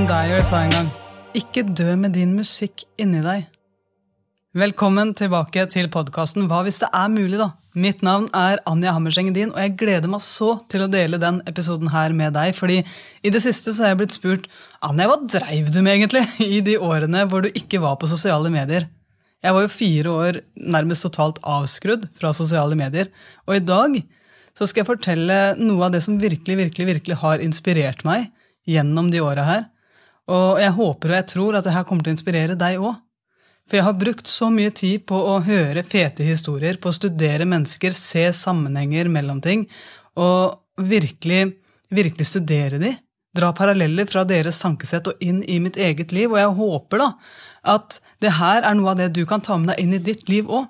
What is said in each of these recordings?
Wayne Dyer sa en gang Ikke dø med din musikk inni deg. Velkommen tilbake til podkasten Hva hvis det er mulig, da? Mitt navn er Anja Hammerseng din, og jeg gleder meg så til å dele den episoden her med deg. fordi i det siste så har jeg blitt spurt Anja, hva dreiv du med egentlig i de årene hvor du ikke var på sosiale medier? Jeg var jo fire år nærmest totalt avskrudd fra sosiale medier. Og i dag så skal jeg fortelle noe av det som virkelig, virkelig, virkelig har inspirert meg gjennom de åra her. Og jeg håper og jeg tror at det her kommer til å inspirere deg òg. For jeg har brukt så mye tid på å høre fete historier, på å studere mennesker, se sammenhenger mellom ting, og virkelig, virkelig studere de. Dra paralleller fra deres tankesett og inn i mitt eget liv. Og jeg håper da at det her er noe av det du kan ta med deg inn i ditt liv òg.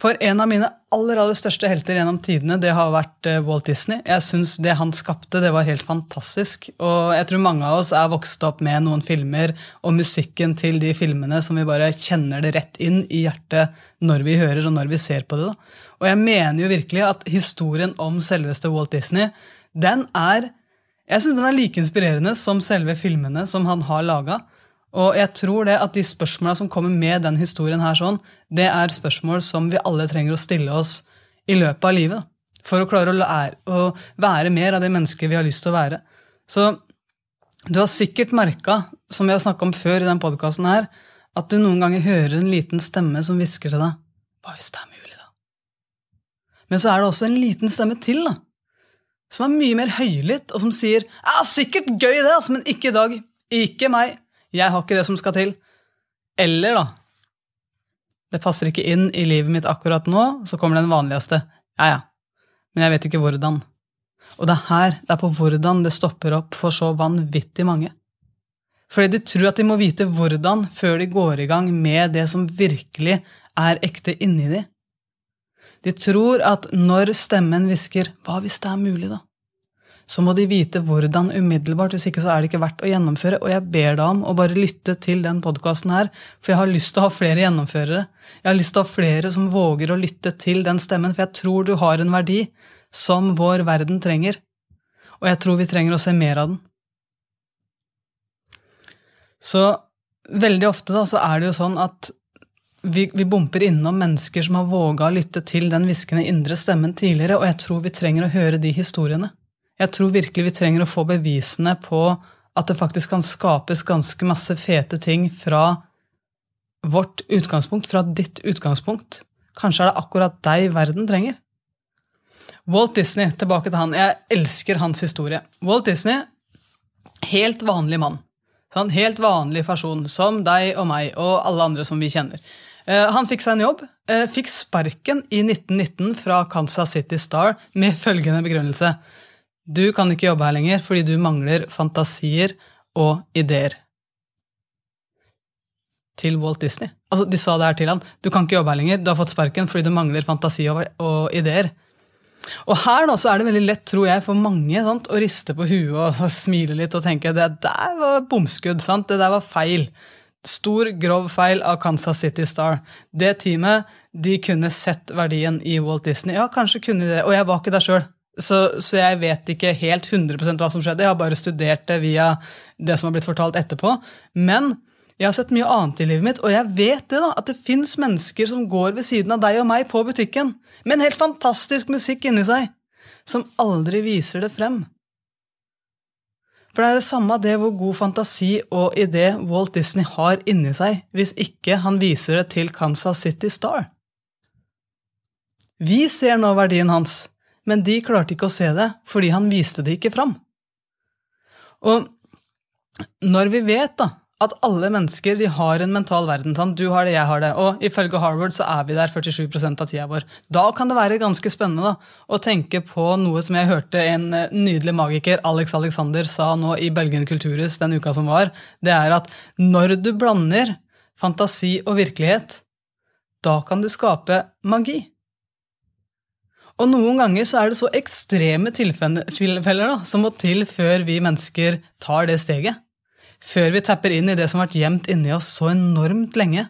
For en av mine aller aller største helter gjennom tidene det har vært eh, Walt Disney. Jeg synes Det han skapte, det var helt fantastisk. Og jeg tror mange av oss er vokst opp med noen filmer og musikken til de filmene som vi bare kjenner det rett inn i hjertet når vi hører og når vi ser på det. Da. Og jeg mener jo virkelig at historien om selveste Walt Disney, den er jeg synes den er like inspirerende som selve filmene som han har laga. Og jeg tror det at de spørsmåla som kommer med den historien, her sånn, det er spørsmål som vi alle trenger å stille oss i løpet av livet. For å klare å, lære, å være mer av det mennesket vi har lyst til å være. Så du har sikkert merka, som vi har snakka om før i den podkasten her, at du noen ganger hører en liten stemme som hvisker til deg Hva hvis det er mulig, da? Men så er det også en liten stemme til, da. Som er mye mer høylytt, og som sier Ja, sikkert gøy, det, altså, men ikke i dag. Ikke meg. Jeg har ikke det som skal til. Eller, da Det passer ikke inn i livet mitt akkurat nå, så kommer den vanligste. Ja, ja. Men jeg vet ikke hvordan. Og det er her, det er på hvordan det stopper opp for så vanvittig mange. Fordi de tror at de må vite hvordan før de går i gang med det som virkelig er ekte inni de. De tror at når stemmen hvisker 'hva hvis det er mulig', da? Så må de vite hvordan umiddelbart. Hvis ikke så er det ikke verdt å gjennomføre. Og jeg ber deg om å bare lytte til den podkasten her, for jeg har lyst til å ha flere gjennomførere. Jeg har lyst til å ha flere som våger å lytte til den stemmen, for jeg tror du har en verdi som vår verden trenger. Og jeg tror vi trenger å se mer av den. Så veldig ofte da, så er det jo sånn at vi, vi bumper innom mennesker som har våga å lytte til den hviskende indre stemmen tidligere, og jeg tror vi trenger å høre de historiene. Jeg tror virkelig vi trenger å få bevisene på at det faktisk kan skapes ganske masse fete ting fra vårt utgangspunkt, fra ditt utgangspunkt. Kanskje er det akkurat deg verden trenger. Walt Disney, tilbake til han. Jeg elsker hans historie. Walt Disney, helt vanlig mann. Sånn, helt vanlig person, som deg og meg og alle andre som vi kjenner. Eh, han fikk seg en jobb, eh, fikk sparken i 1919 fra Kansas City Star med følgende begrunnelse. Du kan ikke jobbe her lenger fordi du mangler fantasier og ideer. Til Walt Disney. Altså, De sa det her til han. Du kan ikke jobbe her lenger, du har fått sparken fordi du mangler fantasi og, ideer. Og her da, så er det veldig lett, tror jeg, for mange sant, å riste på huet og smile litt og tenke det der var bomskudd. sant? Det der var feil. Stor, grov feil av Kansas City Star. Det teamet de kunne sett verdien i Walt Disney. Ja, kanskje kunne de det. Og jeg var ikke der sjøl. Så, så, jeg vet ikke helt 100% hva som skjedde. Jeg har bare studert det via det som har blitt fortalt etterpå. Men jeg har sett mye annet i livet mitt, og jeg vet det da, at det fins mennesker som går ved siden av deg og meg på butikken med en helt fantastisk musikk inni seg, som aldri viser det frem. For det er det samme det hvor god fantasi og idé Walt Disney har inni seg, hvis ikke han viser det til Kansas City Star. Vi ser nå verdien hans men de klarte ikke å se det fordi han viste det ikke fram. Og når vi vet da, at alle mennesker de har en mental verden sant? Du har det, jeg har det. Og ifølge Harvard så er vi der 47 av tida vår. Da kan det være ganske spennende da, å tenke på noe som jeg hørte en eh, nydelig magiker, Alex Alexander, sa nå i Belgien kulturhus den uka som var. Det er at når du blander fantasi og virkelighet, da kan du skape magi. Og noen ganger så er det så ekstreme tilfeller da, som må til før vi mennesker tar det steget. Før vi tapper inn i det som har vært gjemt inni oss så enormt lenge.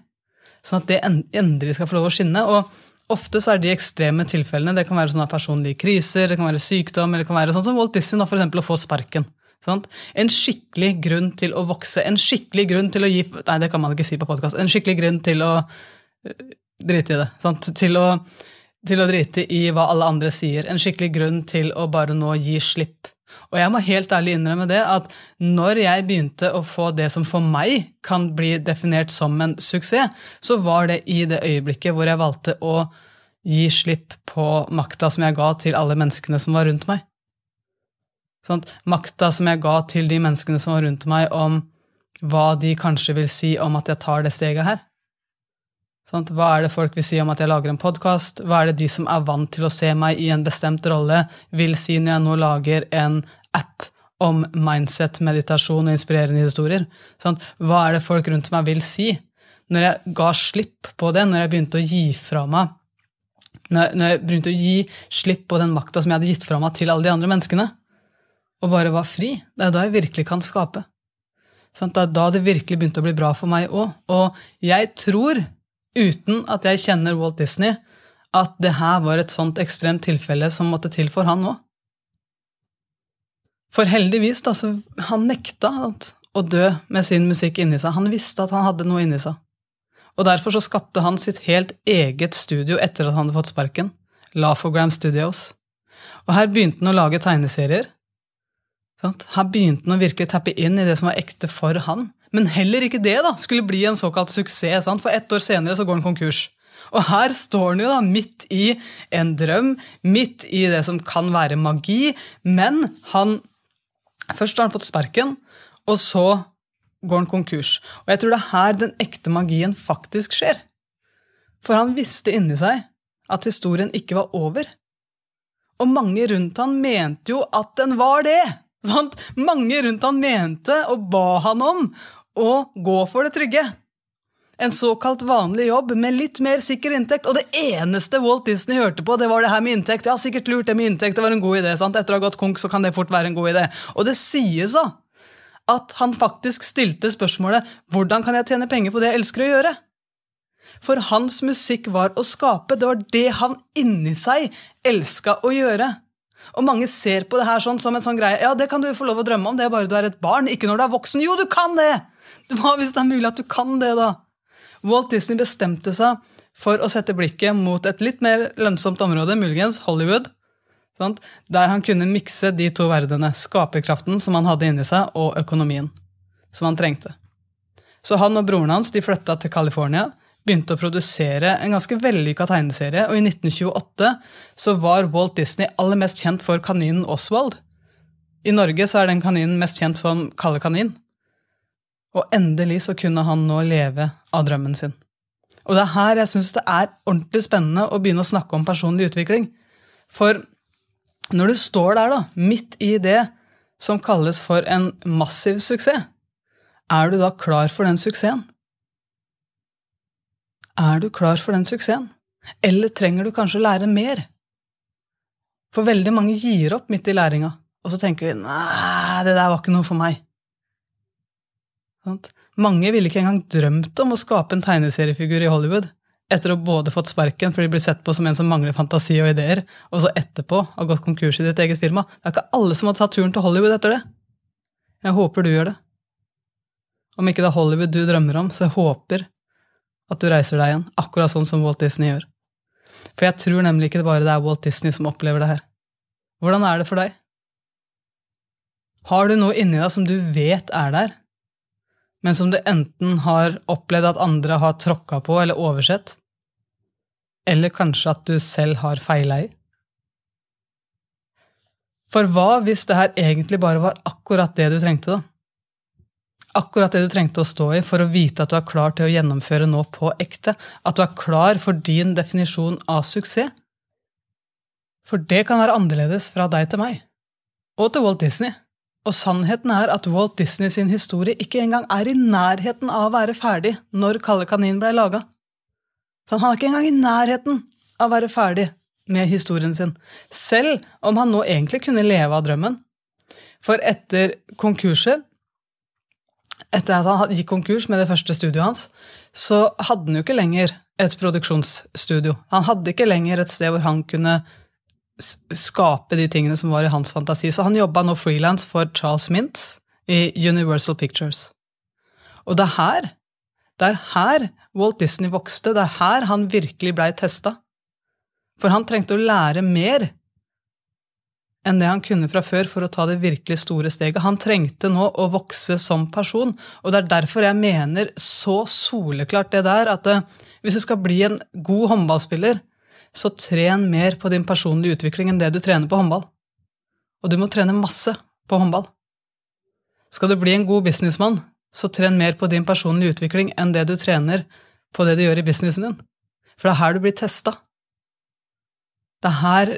Sånn at det endelig skal få lov å skinne. Og ofte så er de ekstreme tilfellene det kan være sånne personlige kriser, det kan være sykdom, eller det kan være sånn som Walt Disney, for eksempel, å få sparken. Sånn? En skikkelig grunn til å vokse. En skikkelig grunn til å gi Nei, det kan man ikke si på podkast. En skikkelig grunn til å eh, drite i det. Sant? Til å, til å drite i hva alle andre sier. En skikkelig grunn til å bare nå gi slipp. Og jeg må helt ærlig innrømme det at når jeg begynte å få det som for meg kan bli definert som en suksess, så var det i det øyeblikket hvor jeg valgte å gi slipp på makta som jeg ga til alle menneskene som var rundt meg. Sånn, makta som jeg ga til de menneskene som var rundt meg, om hva de kanskje vil si om at jeg tar det steget her. Sånn, hva er det folk vil si om at jeg lager en podkast? Hva er det de som er vant til å se meg i en bestemt rolle, vil si når jeg nå lager en app om mindset, meditasjon og inspirerende historier? Sånn, hva er det folk rundt meg vil si? Når jeg ga slipp på det, når jeg begynte å gi fra meg når jeg begynte å gi slipp på den makta som jeg hadde gitt fra meg til alle de andre menneskene, og bare var fri, det er da jeg virkelig kan skape. Det er da det virkelig begynte å bli bra for meg òg. Og jeg tror, uten at jeg kjenner Walt Disney, at det her var et sånt ekstremt tilfelle som måtte til for han òg. For heldigvis, da, så han nekta å dø med sin musikk inni seg. Han visste at han hadde noe inni seg. Og derfor så skapte han sitt helt eget studio etter at han hadde fått sparken. Lafogram Studios. Og her begynte han å lage tegneserier. Sant? Her begynte han å virkelig tappe inn i det som var ekte for han. Men heller ikke det da, skulle bli en såkalt suksess, sant? for ett år senere så går han konkurs. Og her står han jo da midt i en drøm, midt i det som kan være magi, men han Først har han fått sparken, og så går han konkurs. Og jeg tror det er her den ekte magien faktisk skjer. For han visste inni seg at historien ikke var over. Og mange rundt han mente jo at den var det! Sant? Mange rundt han mente og ba han om å gå for det trygge. En såkalt vanlig jobb med litt mer sikker inntekt. Og det eneste Walt Disney hørte på, det var det her med inntekt. Ja, sikkert lurt det med inntekt, det var en god idé. sant? Etter å ha gått konk, så kan det fort være en god idé. Og det sies da at han faktisk stilte spørsmålet 'Hvordan kan jeg tjene penger på det jeg elsker å gjøre?' For hans musikk var å skape. Det var det han inni seg elska å gjøre. Og mange ser på det her sånn som en sånn greie. Ja, det kan du få lov å drømme om, det er bare du er et barn, ikke når du er voksen. Jo, du kan det! Hva hvis det er mulig at du kan det, da? Walt Disney bestemte seg for å sette blikket mot et litt mer lønnsomt område, muligens Hollywood, Sant? Der han kunne mikse de to verdenene, skaperkraften som han hadde inni seg, og økonomien som han trengte. Så han og broren hans de flytta til California, begynte å produsere en ganske vellykka tegneserie, og i 1928 så var Walt Disney aller mest kjent for kaninen Oswald. I Norge så er den kaninen mest kjent som Kalle Kanin. Og endelig så kunne han nå leve av drømmen sin. Og det er her jeg syns det er ordentlig spennende å begynne å snakke om personlig utvikling. For når du står der, da, midt i det som kalles for en massiv suksess, er du da klar for den suksessen? Er du klar for den suksessen? Eller trenger du kanskje å lære mer? For veldig mange gir opp midt i læringa, og så tenker de nei, det der var ikke noe for meg. Mange ville ikke engang drømt om å skape en tegneseriefigur i Hollywood etter å både fått sparken fordi de blir sett på som en som mangler fantasi og ideer, og så etterpå har gått konkurs i ditt eget firma. Det er ikke alle som har tatt turen til Hollywood etter det. Jeg håper du gjør det. Om ikke det er Hollywood du drømmer om, så jeg håper at du reiser deg igjen, akkurat sånn som Walt Disney gjør. For jeg tror nemlig ikke det bare det er Walt Disney som opplever det her. Hvordan er det for deg? Har du noe inni deg som du vet er der, men som du enten har opplevd at andre har tråkka på eller oversett, eller kanskje at du selv har feila i? For hva hvis det her egentlig bare var akkurat det du trengte, da? Akkurat det du trengte å stå i for å vite at du er klar til å gjennomføre nå på ekte, at du er klar for din definisjon av suksess? For det kan være annerledes fra deg til meg, og til Walt Disney. Og sannheten er at Walt Disney sin historie ikke engang er i nærheten av å være ferdig når Kalle Kanin blei laga. Han er ikke engang i nærheten av å være ferdig med historien sin, selv om han nå egentlig kunne leve av drømmen. For etter konkurser, etter at han gikk konkurs med det første studioet hans, så hadde han jo ikke lenger et produksjonsstudio. Han hadde ikke lenger et sted hvor han kunne skape de tingene som var i hans fantasi. Så han jobba nå frilans for Charles Mintz i Universal Pictures. Og det er her, det er her Walt Disney vokste, det er her han virkelig blei testa. For han trengte å lære mer enn det han kunne fra før for å ta det virkelig store steget. Han trengte nå å vokse som person, og det er derfor jeg mener så soleklart det der at eh, hvis du skal bli en god håndballspiller, så tren mer på din personlige utvikling enn det du trener på håndball. Og du må trene masse på håndball. Skal du bli en god businessmann, så tren mer på din personlige utvikling enn det du trener på det du gjør i businessen din. For det er her du blir testa. Det er her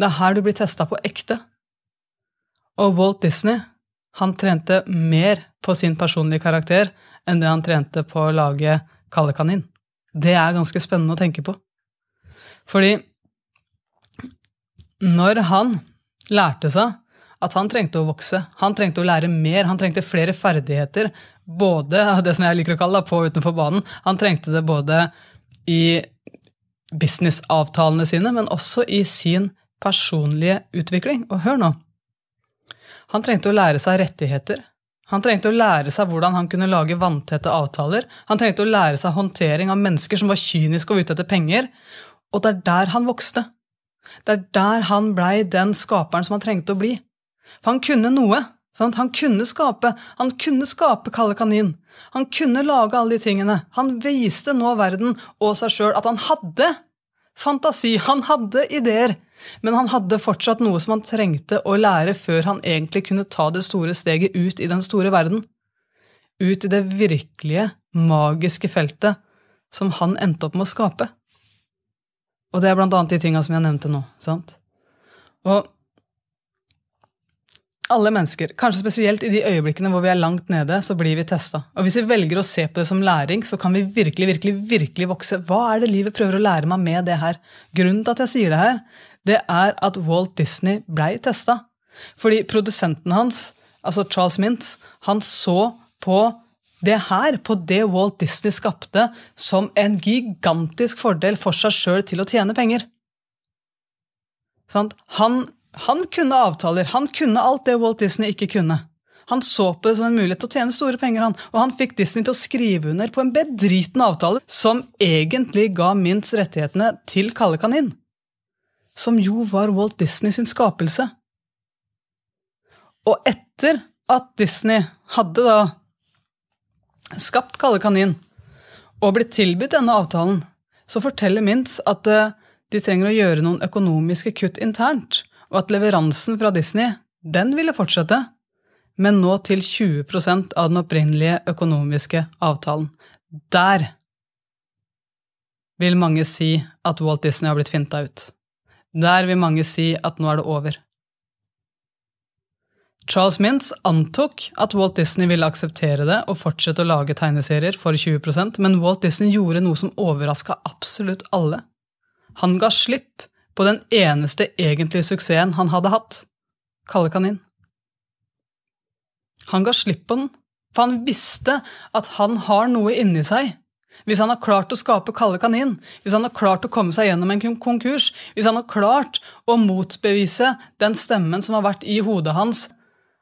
det er her du blir testa på ekte. Og Walt Disney, han trente mer på sin personlige karakter enn det han trente på å lage Kalle kanin. Det er ganske spennende å tenke på. Fordi når han lærte seg at han trengte å vokse, han trengte å lære mer, han trengte flere ferdigheter, både det som jeg liker å kalle det, på og utenfor banen, han trengte det både i businessavtalene sine, men også i sin personlige utvikling. Og hør nå. Han trengte å lære seg rettigheter. Han trengte å lære seg hvordan han kunne lage vanntette avtaler. Han trengte å lære seg håndtering av mennesker som var kyniske og ute etter penger. Og det er der han vokste. Det er der han blei den skaperen som han trengte å bli. For han kunne noe. Sant? Han kunne skape. Han kunne skape Kalle Kanin. Han kunne lage alle de tingene. Han viste nå verden og seg sjøl at han hadde fantasi. Han hadde ideer. Men han hadde fortsatt noe som han trengte å lære før han egentlig kunne ta det store steget ut i den store verden. Ut i det virkelige, magiske feltet som han endte opp med å skape. Og det er blant annet de tinga som jeg nevnte nå. sant? Og alle mennesker, kanskje spesielt i de øyeblikkene hvor vi er langt nede, så blir vi testa. Og hvis vi velger å se på det som læring, så kan vi virkelig, virkelig, virkelig vokse. Hva er det livet prøver å lære meg med det her? Grunnen til at jeg sier det her, det er at Walt Disney blei testa. Fordi produsenten hans, altså Charles Mintz, han så på det her, på det Walt Disney skapte, som en gigantisk fordel for seg sjøl til å tjene penger. Han, han kunne avtaler, han kunne alt det Walt Disney ikke kunne. Han så på det som en mulighet til å tjene store penger, han, og han fikk Disney til å skrive under på en bedriten avtale som egentlig ga Mints rettighetene til Kalle Kanin som jo var Walt Disney sin skapelse. Og etter at Disney hadde da skapt Kalle Kanin og blitt tilbudt denne avtalen, så forteller Mintz at eh, de trenger å gjøre noen økonomiske kutt internt, og at leveransen fra Disney den ville fortsette, men nå til 20% av den opprinnelige økonomiske avtalen. Der vil mange si at Walt Disney har blitt finta ut. Der vil mange si at nå er det over. Charles Mintz antok at Walt Disney ville akseptere det og fortsette å lage tegneserier for 20% men Walt Disney gjorde noe som overraska absolutt alle. Han ga slipp på den eneste egentlige suksessen han hadde hatt – Kalle kanin. Han ga slipp på den, for han visste at han har noe inni seg hvis han har klart å skape Kalle kanin, hvis han har klart å komme seg gjennom en konkurs, hvis han har klart å motbevise den stemmen som har vært i hodet hans,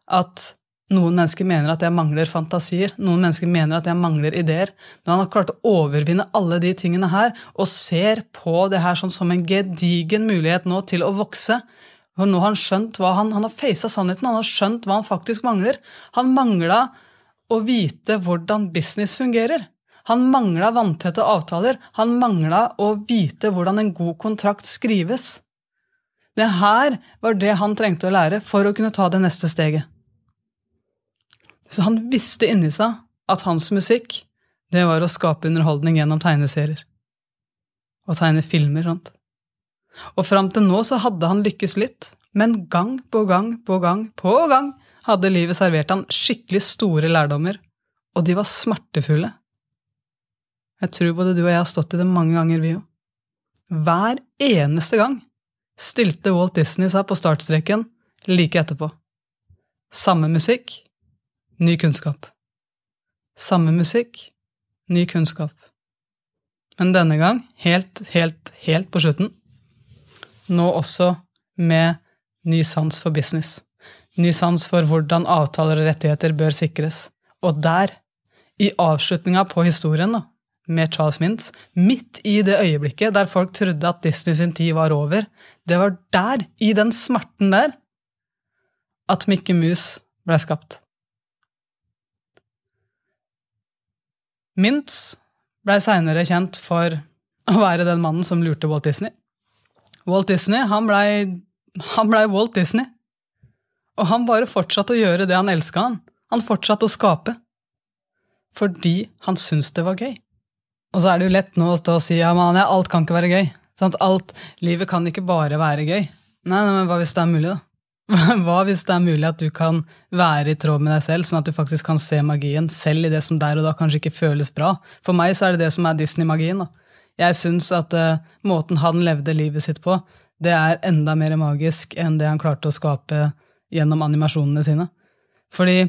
at noen mennesker mener at jeg mangler fantasier, noen mennesker mener at jeg mangler ideer. Når han har klart å overvinne alle de tingene her, og ser på det her sånn som en gedigen mulighet nå til å vokse for nå har han skjønt hva han, han har feisa sannheten, han har skjønt hva han faktisk mangler. Han mangla å vite hvordan business fungerer. Han mangla vanntette avtaler. Han mangla å vite hvordan en god kontrakt skrives. Det her var det han trengte å lære for å kunne ta det neste steget. Så han visste inni seg at hans musikk, det var å skape underholdning gjennom tegneserier. Og tegne filmer. Sant? Og fram til nå så hadde han lykkes litt, men gang på gang på gang på gang hadde livet servert han skikkelig store lærdommer, og de var smertefulle. Jeg tror både du og jeg har stått i det mange ganger, vi òg. Hver eneste gang stilte Walt Disney seg på startstreken like etterpå. Samme musikk, ny kunnskap. Samme musikk, ny kunnskap. Men denne gang helt, helt, helt på slutten. Nå også med ny sans for business. Ny sans for hvordan avtaler og rettigheter bør sikres. Og der, i avslutninga på historien da, med Charles Mintz, midt i det øyeblikket der folk trodde at Disney sin tid var over, det var der, i den smerten der, at Mikke Mus ble skapt. Mintz blei seinere kjent for å være den mannen som lurte Walt Disney. Walt Disney han blei ble Walt Disney. Og han bare fortsatte å gjøre det han elska. Han Han fortsatte å skape. Fordi han syntes det var gøy. Og så er det jo lett nå å stå og si ja, men alt kan ikke være gøy. Alt, Livet kan ikke bare være gøy. Nei, nei, men hva hvis det er mulig, da? Hva hvis det er mulig at du kan være i tråd med deg selv, sånn at du faktisk kan se magien selv i det som der og da kanskje ikke føles bra? For meg så er det det som er Disney-magien. Jeg syns at uh, måten han levde livet sitt på, det er enda mer magisk enn det han klarte å skape gjennom animasjonene sine. Fordi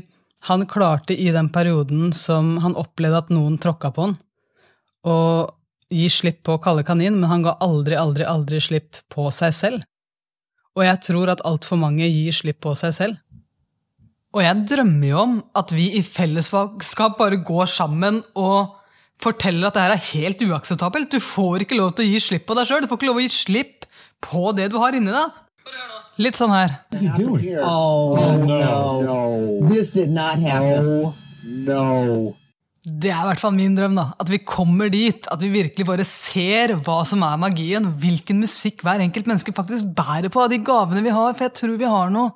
han klarte i den perioden som han opplevde at noen tråkka på han, å gi slipp på Kalle Kanin, men han ga aldri, aldri, aldri slipp på seg selv. Og jeg tror at altfor mange gir slipp på seg selv. Og jeg drømmer jo om at vi i fellesskap bare går sammen og forteller at det her er helt uakseptabelt. Du får ikke lov til å gi slipp på deg sjøl. Du får ikke lov til å gi slipp på det du har inni deg. Litt sånn her. Oh, no. This did not happen. No. Det er i hvert fall min drøm. da, At vi kommer dit. At vi virkelig bare ser hva som er magien. Hvilken musikk hver enkelt menneske faktisk bærer på av de gavene vi har. For jeg tror vi har noe.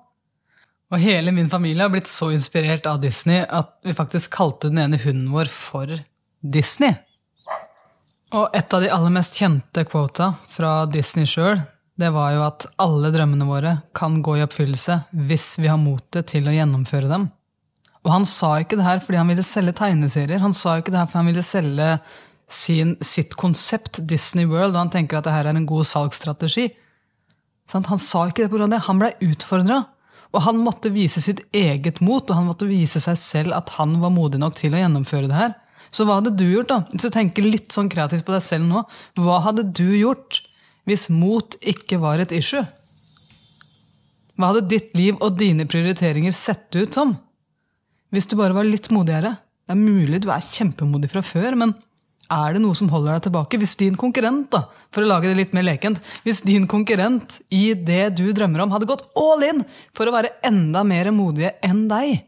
Og hele min familie har blitt så inspirert av Disney at vi faktisk kalte den ene hunden vår for Disney. Og et av de aller mest kjente quota fra Disney sjøl, det var jo at alle drømmene våre kan gå i oppfyllelse hvis vi har motet til å gjennomføre dem. Og han sa ikke det her fordi han ville selge tegneserier, han sa ikke det her fordi han ville selge sin, sitt konsept Disney World, og han tenker at det her er en god salgsstrategi. Han sa ikke det pga. det, han blei utfordra. Og han måtte vise sitt eget mot, og han måtte vise seg selv at han var modig nok til å gjennomføre det her. Så hva hadde du gjort, da? Du tenker litt sånn kreativt på deg selv nå, hva hadde du gjort hvis mot ikke var et issue? Hva hadde ditt liv og dine prioriteringer sett ut som? Hvis du bare var litt modigere? Det er mulig du er kjempemodig fra før, men er det noe som holder deg tilbake? Hvis din konkurrent, da, for å lage det litt mer lekent, hvis din konkurrent i det du drømmer om, hadde gått all in for å være enda mer modige enn deg,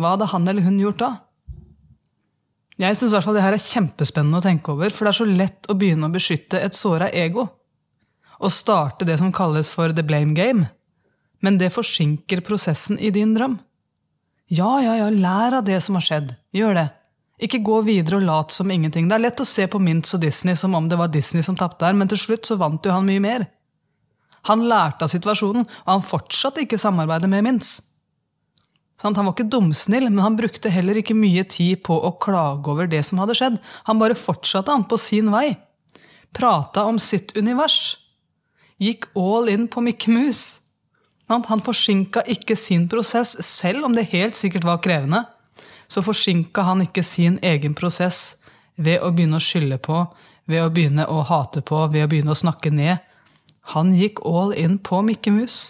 hva hadde han eller hun gjort da? Jeg syns det her er kjempespennende å tenke over, for det er så lett å begynne å beskytte et såra ego. Og starte det som kalles for the blame game. Men det forsinker prosessen i din drøm. Ja, ja, ja, lær av det som har skjedd. Gjør det. Ikke gå videre og lat som ingenting. Det er lett å se på Mintz og Disney som om det var Disney som tapte her, men til slutt så vant jo han mye mer. Han lærte av situasjonen, og han fortsatte ikke samarbeidet med Mintz. Han var ikke dumsnill, men han brukte heller ikke mye tid på å klage over det som hadde skjedd. Han bare fortsatte han på sin vei. Prata om sitt univers. Gikk all in på Mikke Mus. Han forsinka ikke sin prosess, selv om det helt sikkert var krevende. Så forsinka han ikke sin egen prosess ved å begynne å skylde på, ved å begynne å hate på, ved å begynne å snakke ned. Han gikk all in på Mikke Mus.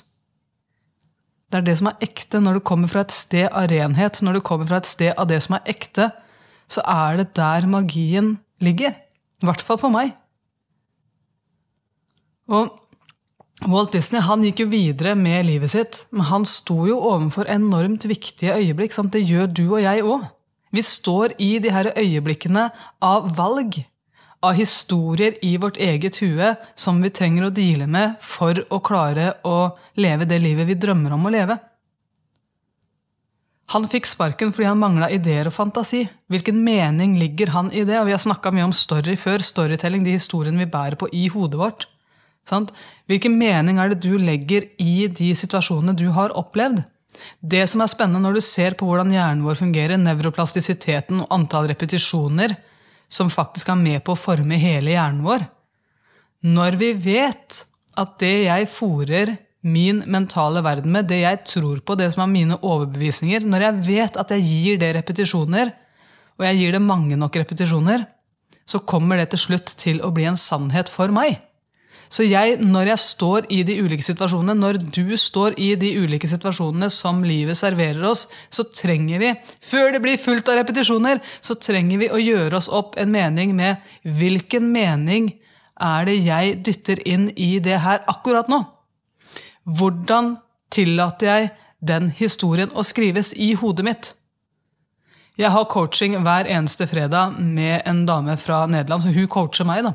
Det er det som er ekte. Når du kommer fra et sted av renhet, når du kommer fra et sted av det som er ekte, så er det der magien ligger. I hvert fall for meg. Og Walt Disney han gikk jo videre med livet sitt, men han sto jo overfor enormt viktige øyeblikk. Sant? Det gjør du og jeg òg. Vi står i de her øyeblikkene av valg av historier i vårt eget hue som vi trenger å deale med for å klare å leve det livet vi drømmer om å leve. Han fikk sparken fordi han mangla ideer og fantasi. Hvilken mening ligger han i det? Og vi har snakka mye om story før. Storytelling, de historiene vi bærer på i hodet vårt. Sant? Hvilken mening er det du legger i de situasjonene du har opplevd? Det som er spennende når du ser på hvordan hjernen vår fungerer, nevroplastisiteten og antall repetisjoner, som faktisk er med på å forme hele hjernen vår. Når vi vet at det jeg fòrer min mentale verden med, det jeg tror på, det som er mine overbevisninger Når jeg vet at jeg gir det repetisjoner, og jeg gir det mange nok repetisjoner, så kommer det til slutt til å bli en sannhet for meg. Så jeg, når jeg står i de ulike situasjonene, når du står i de ulike situasjonene som livet serverer oss, så trenger vi, før det blir fullt av repetisjoner, så trenger vi å gjøre oss opp en mening med hvilken mening er det jeg dytter inn i det her akkurat nå? Hvordan tillater jeg den historien å skrives i hodet mitt? Jeg har coaching hver eneste fredag med en dame fra Nederland, så hun coacher meg. da.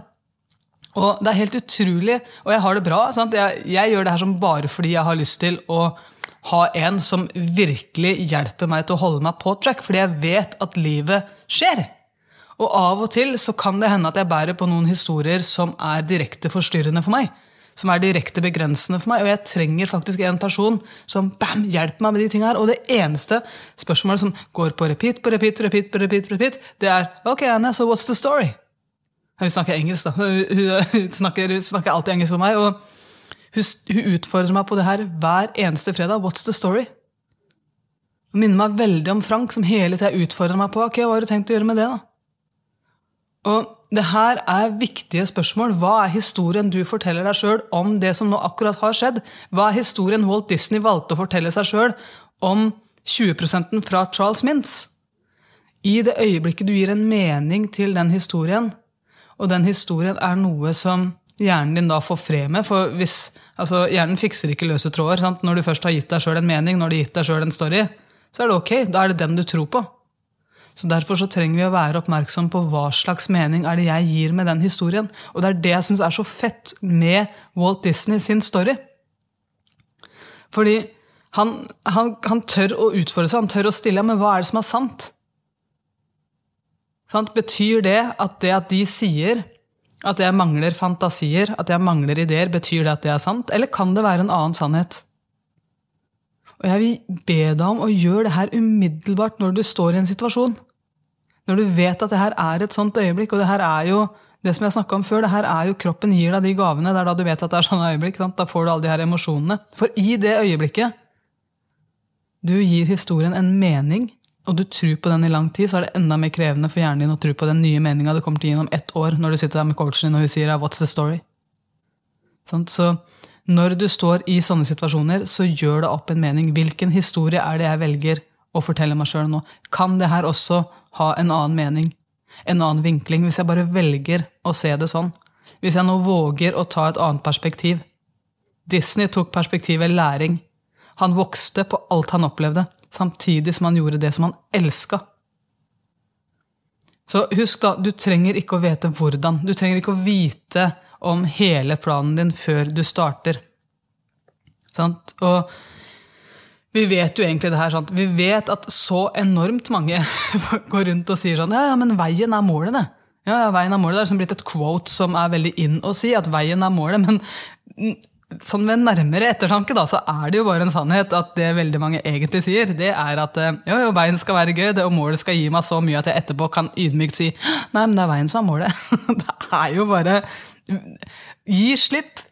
Og det er helt utrolig, og jeg har det bra. Jeg, jeg, gjør det her som bare fordi jeg har lyst til å ha en som virkelig hjelper meg til å holde meg på track, fordi jeg vet at livet skjer. Og av og til så kan det hende at jeg bærer på noen historier som er direkte forstyrrende for meg. Som er direkte begrensende for meg. Og jeg trenger faktisk en person som bam, hjelper meg med de tingene her. Og det eneste spørsmålet som går på repeat, på repeat, repeat, på repeat, repeat, det er OK, Anne, so what's the story? Hun snakker engelsk, da. Hun, snakker, snakker, alltid engelsk for meg. Og hun, hun, utfordrer meg på det her hver eneste fredag. What's the story? Hun minner meg veldig om Frank, som hele tida utfordrer meg på ok, hva har du tenkt å gjøre med det. da? Og det her er viktige spørsmål. Hva er historien du forteller deg sjøl om det som nå akkurat har skjedd? Hva er historien Walt Disney valgte å fortelle seg sjøl om 20% fra Charles Mintz? I det øyeblikket du gir en mening til den historien, og den historien er noe som hjernen din da får fred med. For hvis, altså, hjernen fikser ikke løse tråder. Sant? Når du først har gitt deg sjøl en mening, når du har gitt deg sjøl en story, så er det ok. Da er det den du tror på. Så Derfor så trenger vi å være oppmerksom på hva slags mening er det jeg gir med den historien. Og det er det jeg syns er så fett med Walt Disney sin story. Fordi han, han, han, tør å utfordre seg, han tør å stille men hva er det som er sant? Sant? Betyr det at det at de sier at jeg mangler fantasier, at jeg mangler ideer, betyr det at det er sant? Eller kan det være en annen sannhet? Og jeg vil be deg om å gjøre det her umiddelbart når du står i en situasjon. Når du vet at det her er et sånt øyeblikk, og det her er jo det som jeg om før, det her er jo kroppen gir deg de gavene. Det er da du vet at det er sånne øyeblikk. Sant? Da får du alle de her emosjonene. For i det øyeblikket du gir historien en mening, og du tror på den i lang tid, så er det enda mer krevende for hjernen din å tro på den nye meninga du kommer til å gi om ett år, når du sitter der med coachen din og hun sier 'what's the story'? Så når du står i sånne situasjoner, så gjør det opp en mening. Hvilken historie er det jeg velger å fortelle meg sjøl nå? Kan det her også ha en annen mening? En annen vinkling? Hvis jeg bare velger å se det sånn? Hvis jeg nå våger å ta et annet perspektiv? Disney tok perspektivet læring. Han vokste på alt han opplevde samtidig som han gjorde det som han elska. Så husk, da, du trenger ikke å vite hvordan. Du trenger ikke å vite om hele planen din før du starter. Sant? Og vi vet jo egentlig det her. Sant? Vi vet at så enormt mange går rundt og sier sånn Ja, ja, men veien er målet, det. Ja, ja, veien er målet. Det er liksom blitt et quote som er veldig in å si, at veien er målet. Men sånn ved nærmere ettertanke da, så er det jo bare en sannhet at det veldig mange egentlig sier, det er at eh, jo, jo, veien skal være gøy, det, og målet skal gi meg så mye at jeg etterpå kan ydmykt si nei, men det er veien som er målet. det er jo bare Gi slipp.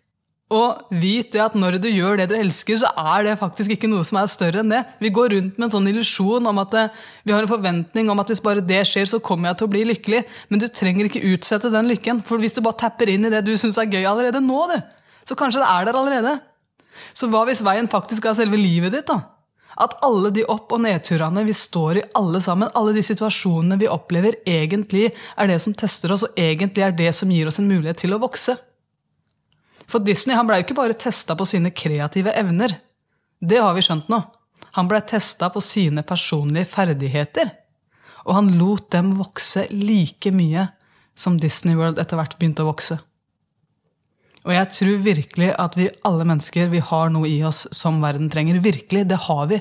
Og vit det at når du gjør det du elsker, så er det faktisk ikke noe som er større enn det. Vi går rundt med en sånn illusjon om at eh, vi har en forventning om at hvis bare det skjer, så kommer jeg til å bli lykkelig. Men du trenger ikke utsette den lykken. For hvis du bare tapper inn i det du syns er gøy allerede nå, du, så kanskje det er der allerede. Så hva hvis veien faktisk er selve livet ditt? da? At alle de opp- og nedturene vi står i, alle sammen, alle de situasjonene vi opplever, egentlig er det som tester oss, og egentlig er det som gir oss en mulighet til å vokse. For Disney han ble jo ikke bare testa på sine kreative evner. Det har vi skjønt nå. Han blei testa på sine personlige ferdigheter. Og han lot dem vokse like mye som Disney World etter hvert begynte å vokse. Og jeg tror virkelig at vi alle mennesker vi har noe i oss som verden trenger. Virkelig, det har vi.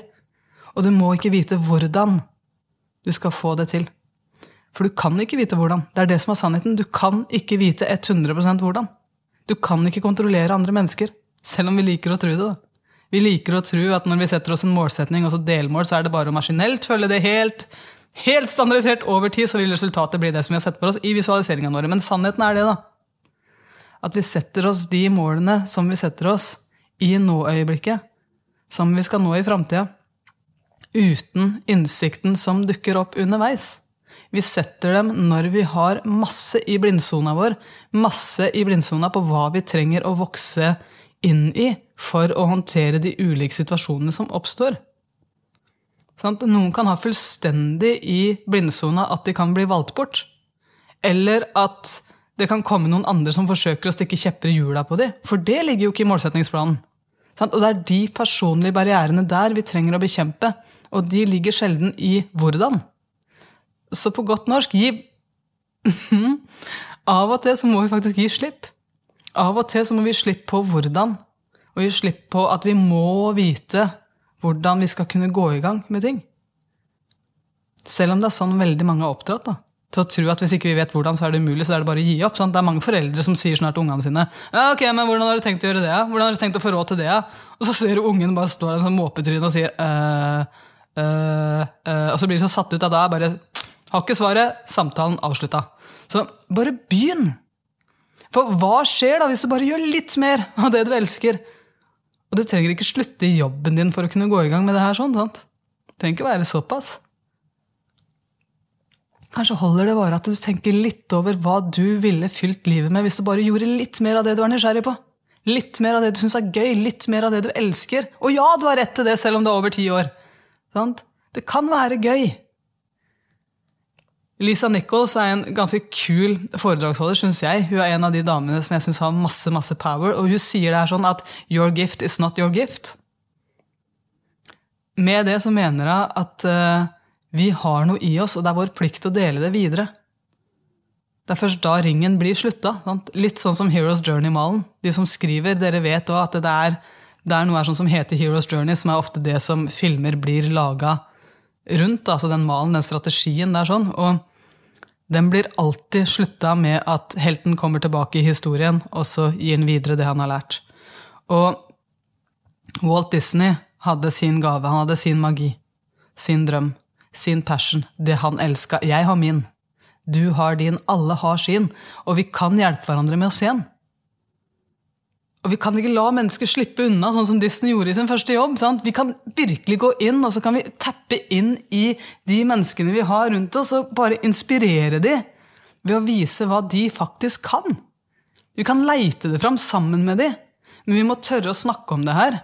Og du må ikke vite hvordan du skal få det til. For du kan ikke vite hvordan. Det er det som er sannheten. Du kan ikke vite 100% hvordan. Du kan ikke kontrollere andre mennesker, selv om vi liker å tro det. da. Vi liker å tro at når vi setter oss en målsetning, altså delmål, så er det bare å maskinelt følge det helt, helt standardisert over tid, så vil resultatet bli det som vi har sett for oss i visualiseringene våre. Men sannheten er det, da at vi setter oss de målene som vi setter oss i nå-øyeblikket, som vi skal nå i framtida, uten innsikten som dukker opp underveis. Vi setter dem når vi har masse i blindsona vår, masse i blindsona på hva vi trenger å vokse inn i for å håndtere de ulike situasjonene som oppstår. Noen kan ha fullstendig i blindsona at de kan bli valgt bort. Eller at det kan komme noen andre som forsøker å stikke kjepper i hjula på dem. For det ligger jo ikke i målsettingsplanen. Og det er de personlige barrierene der vi trenger å bekjempe. Og de ligger sjelden i hvordan. Så på godt norsk gi Av og til så må vi faktisk gi slipp. Av og til så må vi slippe på hvordan. Og gi slipp på at vi må vite hvordan vi skal kunne gå i gang med ting. Selv om det er sånn veldig mange har oppdratt. da til å tro at hvis ikke vi vet hvordan, så er det umulig, så er det bare å gi opp. Sant? Det er mange foreldre som sier snart til ungene sine ja, ok, men 'Hvordan har du tenkt å gjøre det?' Hvordan har du tenkt å få råd til det? Og så ser du ungen bare stå der som måpetryne og sier øh, øh, øh, Og så blir de så satt ut av det. Bare har ikke svaret. Samtalen avslutta. Så bare begynn! For hva skjer da hvis du bare gjør litt mer av det du elsker? Og du trenger ikke slutte i jobben din for å kunne gå i gang med det her. sånn, sant? Det trenger ikke være såpass. Kanskje holder det bare at du tenker litt over hva du ville fylt livet med hvis du bare gjorde litt mer av det du er nysgjerrig på. Litt mer av det du syns er gøy, litt mer av det du elsker. Og ja, du har rett til det selv om du er over ti år. Det kan være gøy. Lisa Nichols er en ganske kul foredragsholder, syns jeg. Hun er en av de damene som jeg syns har masse masse power, og hun sier det her sånn at 'your gift is not your gift'. Med det så mener hun at uh, vi har noe i oss, og det er vår plikt å dele det videre. Det er først da ringen blir slutta. Litt sånn som Heroes Journey-malen. De som skriver, dere vet òg at det er, det er noe her sånn som heter Heroes Journey, som er ofte det som filmer blir laga rundt. Altså den malen, den strategien der sånn. Og den blir alltid slutta med at helten kommer tilbake i historien, og så gir han videre det han har lært. Og Walt Disney hadde sin gave, han hadde sin magi, sin drøm sin passion, det han elska. Jeg har min. Du har din. Alle har sin. Og vi kan hjelpe hverandre med å se den. Og vi kan ikke la mennesker slippe unna, sånn som Disney gjorde i sin første jobb. Sant? Vi kan virkelig gå inn, og så kan vi tappe inn i de menneskene vi har rundt oss, og bare inspirere dem ved å vise hva de faktisk kan. Vi kan leite det fram sammen med dem, men vi må tørre å snakke om det her.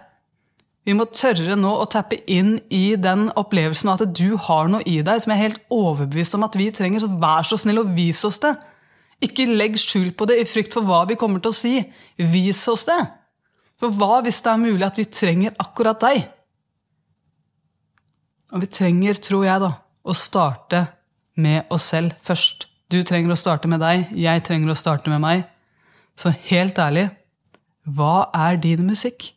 Vi må tørre nå å tappe inn i den opplevelsen av at du har noe i deg som jeg er helt overbevist om at vi trenger. Så vær så snill og vis oss det. Ikke legg skjul på det i frykt for hva vi kommer til å si. Vis oss det. For hva hvis det er mulig at vi trenger akkurat deg? Og vi trenger, tror jeg, da, å starte med oss selv først. Du trenger å starte med deg, jeg trenger å starte med meg. Så helt ærlig, hva er din musikk?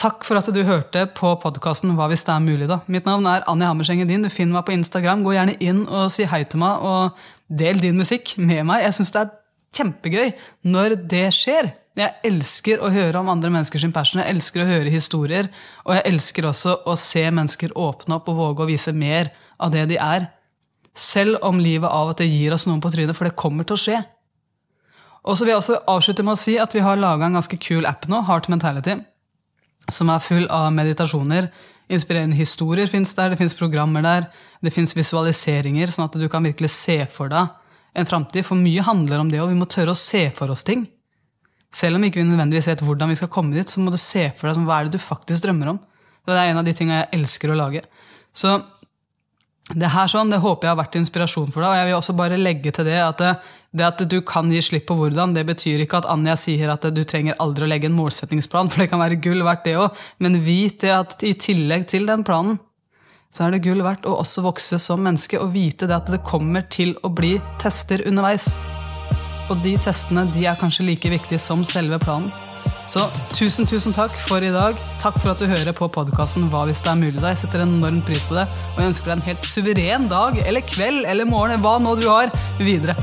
Takk for at du hørte på podkasten Hva hvis det er mulig, da. Mitt navn er Anni Hammerseng Edin. Du finner meg på Instagram. Gå gjerne inn og si hei til meg, og del din musikk med meg. Jeg syns det er kjempegøy når det skjer. Jeg elsker å høre om andre menneskers passion. Jeg elsker å høre historier. Og jeg elsker også å se mennesker åpne opp og våge å vise mer av det de er. Selv om livet av og til gir oss noen på trynet, for det kommer til å skje. Og så vil jeg også avslutte med å si at vi har laga en ganske kul app nå, Heart Mentality som er full av meditasjoner. Inspirerende historier fins der, det fins programmer der, det fins visualiseringer, sånn at du kan virkelig se for deg en framtid. For mye handler om det, og vi må tørre å se for oss ting. Selv om ikke vi nødvendigvis vet hvordan vi skal komme dit, så må du se for deg hva er det du faktisk drømmer om. Det er en av de tingene jeg elsker å lage. Så det her sånn, det håper jeg har vært inspirasjon for deg. Og jeg vil også bare legge til det at det, at du kan gi slipp på hvordan, det betyr ikke at Anja sier at du trenger aldri å legge en målsettingsplan, for det kan være gull verdt, det òg. Men vit det at i tillegg til den planen, så er det gull verdt å også vokse som menneske og vite det at det kommer til å bli tester underveis. Og de testene de er kanskje like viktige som selve planen. Så tusen, tusen takk for i dag. Takk for at du hører på podkasten Hva hvis det er mulig. Jeg setter enormt pris på det, og jeg ønsker deg en helt suveren dag eller kveld eller morgen, hva nå du har, videre.